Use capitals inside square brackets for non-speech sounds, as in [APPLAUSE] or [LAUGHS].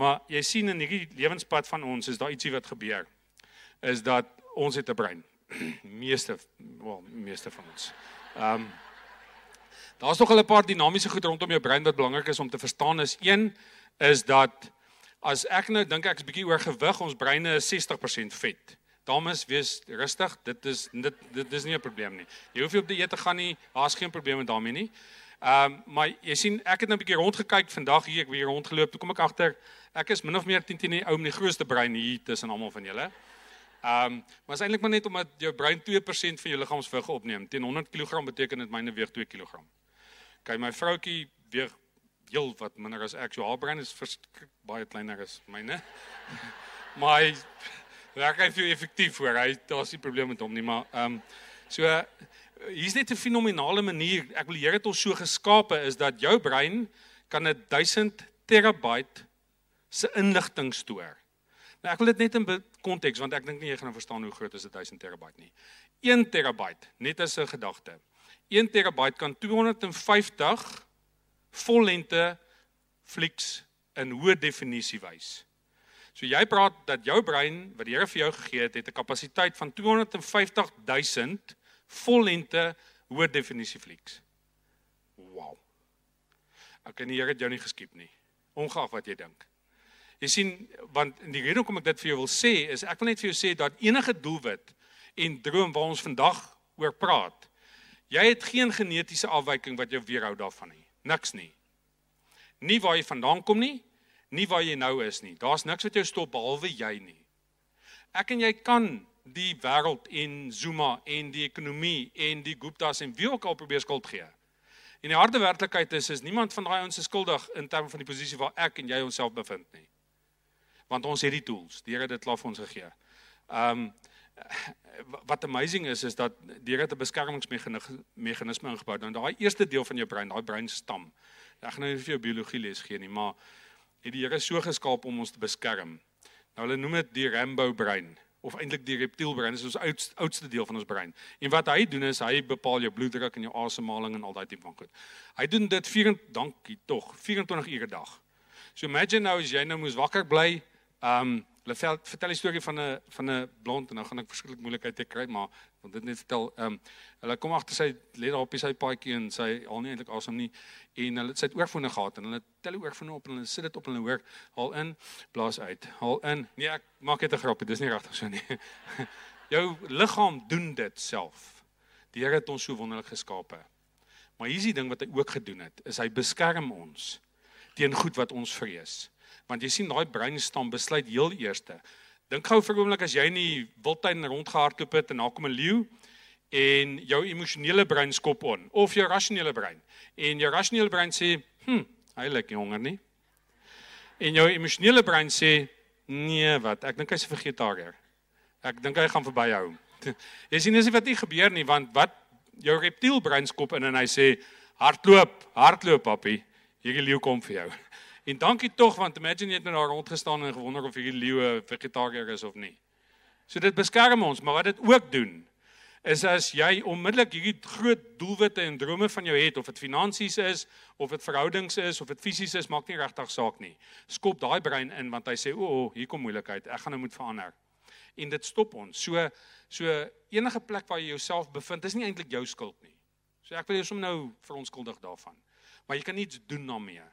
Maar jy sien in hierdie lewenspad van ons is daar ietsie wat gebeur. Is dat ons het 'n brein. [CLEARS THROAT] meeste wel meeste van ons. Ehm um, Daar's nog 'n paar dinamiese goed rondom jou brein wat belangrik is om te verstaan. Is een is dat as ek nou dink ek's bietjie oor gewig, ons breine is 60% vet. Dames, wees rustig. Dit is dit dit is nie 'n probleem nie. Jy hoef nie op die eet te gaan nie. Daar's geen probleem met daarmee nie. Ehm um, maar jy sien ek het nou 'n bietjie rondgekyk vandag hier ek weer rondgeloop. Toe kom ek agter ek is min of meer 10 teen die ou met die grootste brein hier tussen almal van julle. Ehm um, maar is eintlik maar net omdat jou brein 2% van jou liggaamsvig opneem. Teen 100 kg beteken dit myne weeg 2 kg. Kyk my vroutjie weeg heel wat minder as ek. So haar brein is baie kleiner as myne. [LAUGHS] maar hy werk hy vir effektief hoor. Hy daar's nie probleem met hom nie, maar ehm um, so hier's net 'n fenominale manier. Ek wil die Here het ons so geskape is dat jou brein kan 'n 1000 terabyte se inligting stoor. Nou ek wil dit net in konteks want ek dink nie jy gaan verstaan hoe groot is 'n 1000 terabyte nie. 1 terabyte net as 'n gedagte. 1 terabyte kan 250 vollengte flieks in hoë definisie wys. So jy praat dat jou brein wat die Here vir jou gegee het, het 'n kapasiteit van 250 000 vollengte hoë definisie flieks. Wow. Ek kan die Here jou nie geskiep nie. Ongeag wat jy dink. Jy sien, want die rede hoekom ek dit vir jou wil sê is ek wil net vir jou sê dat enige doelwit en droom waar ons vandag oor praat, jy het geen genetiese afwyking wat jou weerhou daarvan nie. Niks nie. Nie waar jy vandaan kom nie, nie waar jy nou is nie. Daar's niks wat jou stop behalwe jy nie. Ek en jy kan die wêreld en Zuma en die ekonomie en die Guptas en wie ook al probeer skuld gee. En die harde werklikheid is is niemand van daai ons is skuldig in terme van die posisie waar ek en jy onsself bevind nie. Want ons het die tools. Die Here het dit klaar vir ons gegee. Um wat amazing is is dat die Here het 'n beskermingsmeganisme ingebou. Dan daai eerste deel van jou brein, daai breinstam. Ek gaan nou nie vir jou biologie les gee nie, maar het die Here so geskaap om ons te beskerm. Nou hulle noem dit die Rambo brein of eintlik die reptielbrein is ons oudste oudste deel van ons brein. En wat hy doen is hy bepaal jou bloeddruk en jou asemhaling en al daai tipe van goed. Hy doen dit 24 dankie tog 24 ure 'n dag. So imagine nou as jy nou moes wakker bly, um, hulle vertel 'n storie van 'n van 'n blond en nou gaan ek verskriklik moeilikheid te kry, maar want dit net vertel ehm um, hulle kom agter sy lê daar op sy paadjie en sy al nie eintlik asem nie en hulle sit oorfone gehad en hulle tel die oorfone op en hulle sit dit op en hulle hoor haal in, blaas uit, haal in. Nee, ek maak dit 'n grapie, dis nie regtig so nie. [LAUGHS] Jou liggaam doen dit self. Die Here het ons so wonderlik geskape. Maar hier's die ding wat hy ook gedoen het, is hy beskerm ons teen goed wat ons vrees. Want jy sien daai breinstam besluit heel eerste. Dink gou vir 'n oomblik as jy in die wildtuin rondgehardloop het en daar kom 'n leeu en jou emosionele brein skop on of jou rasionele brein. En jou rasionele brein sê hm hy lyk nie honger nie. En jou emosionele brein sê nee wat? Ek dink hy's 'n vegetariër. Ek dink hy gaan verby hou. [LAUGHS] Jy sien dis wat nie gebeur nie want wat jou reptielbrein skop in en hy sê hardloop hardloop papie hierdie leeu kom vir jou [LAUGHS] en dankie tog want imagine jy het nou daar rondgestaan en gewonder of hierdie leeu vegetariër is of nie. So dit beskerm ons maar wat dit ook doen is as jy onmiddellik hierdie groot doelwitte en drome van jou het of dit finansies is of dit verhoudings is of dit fisies is maak nie regtig saak nie. Skop daai brein in want hy sê o oh, hier kom moeilikheid ek gaan nou moet verander. En dit stop ons. So so enige plek waar jy jouself bevind is nie eintlik jou skuld nie. So ek wil jou sommer nou veronskuldig daarvan. Maar jy kan niets doen daarmee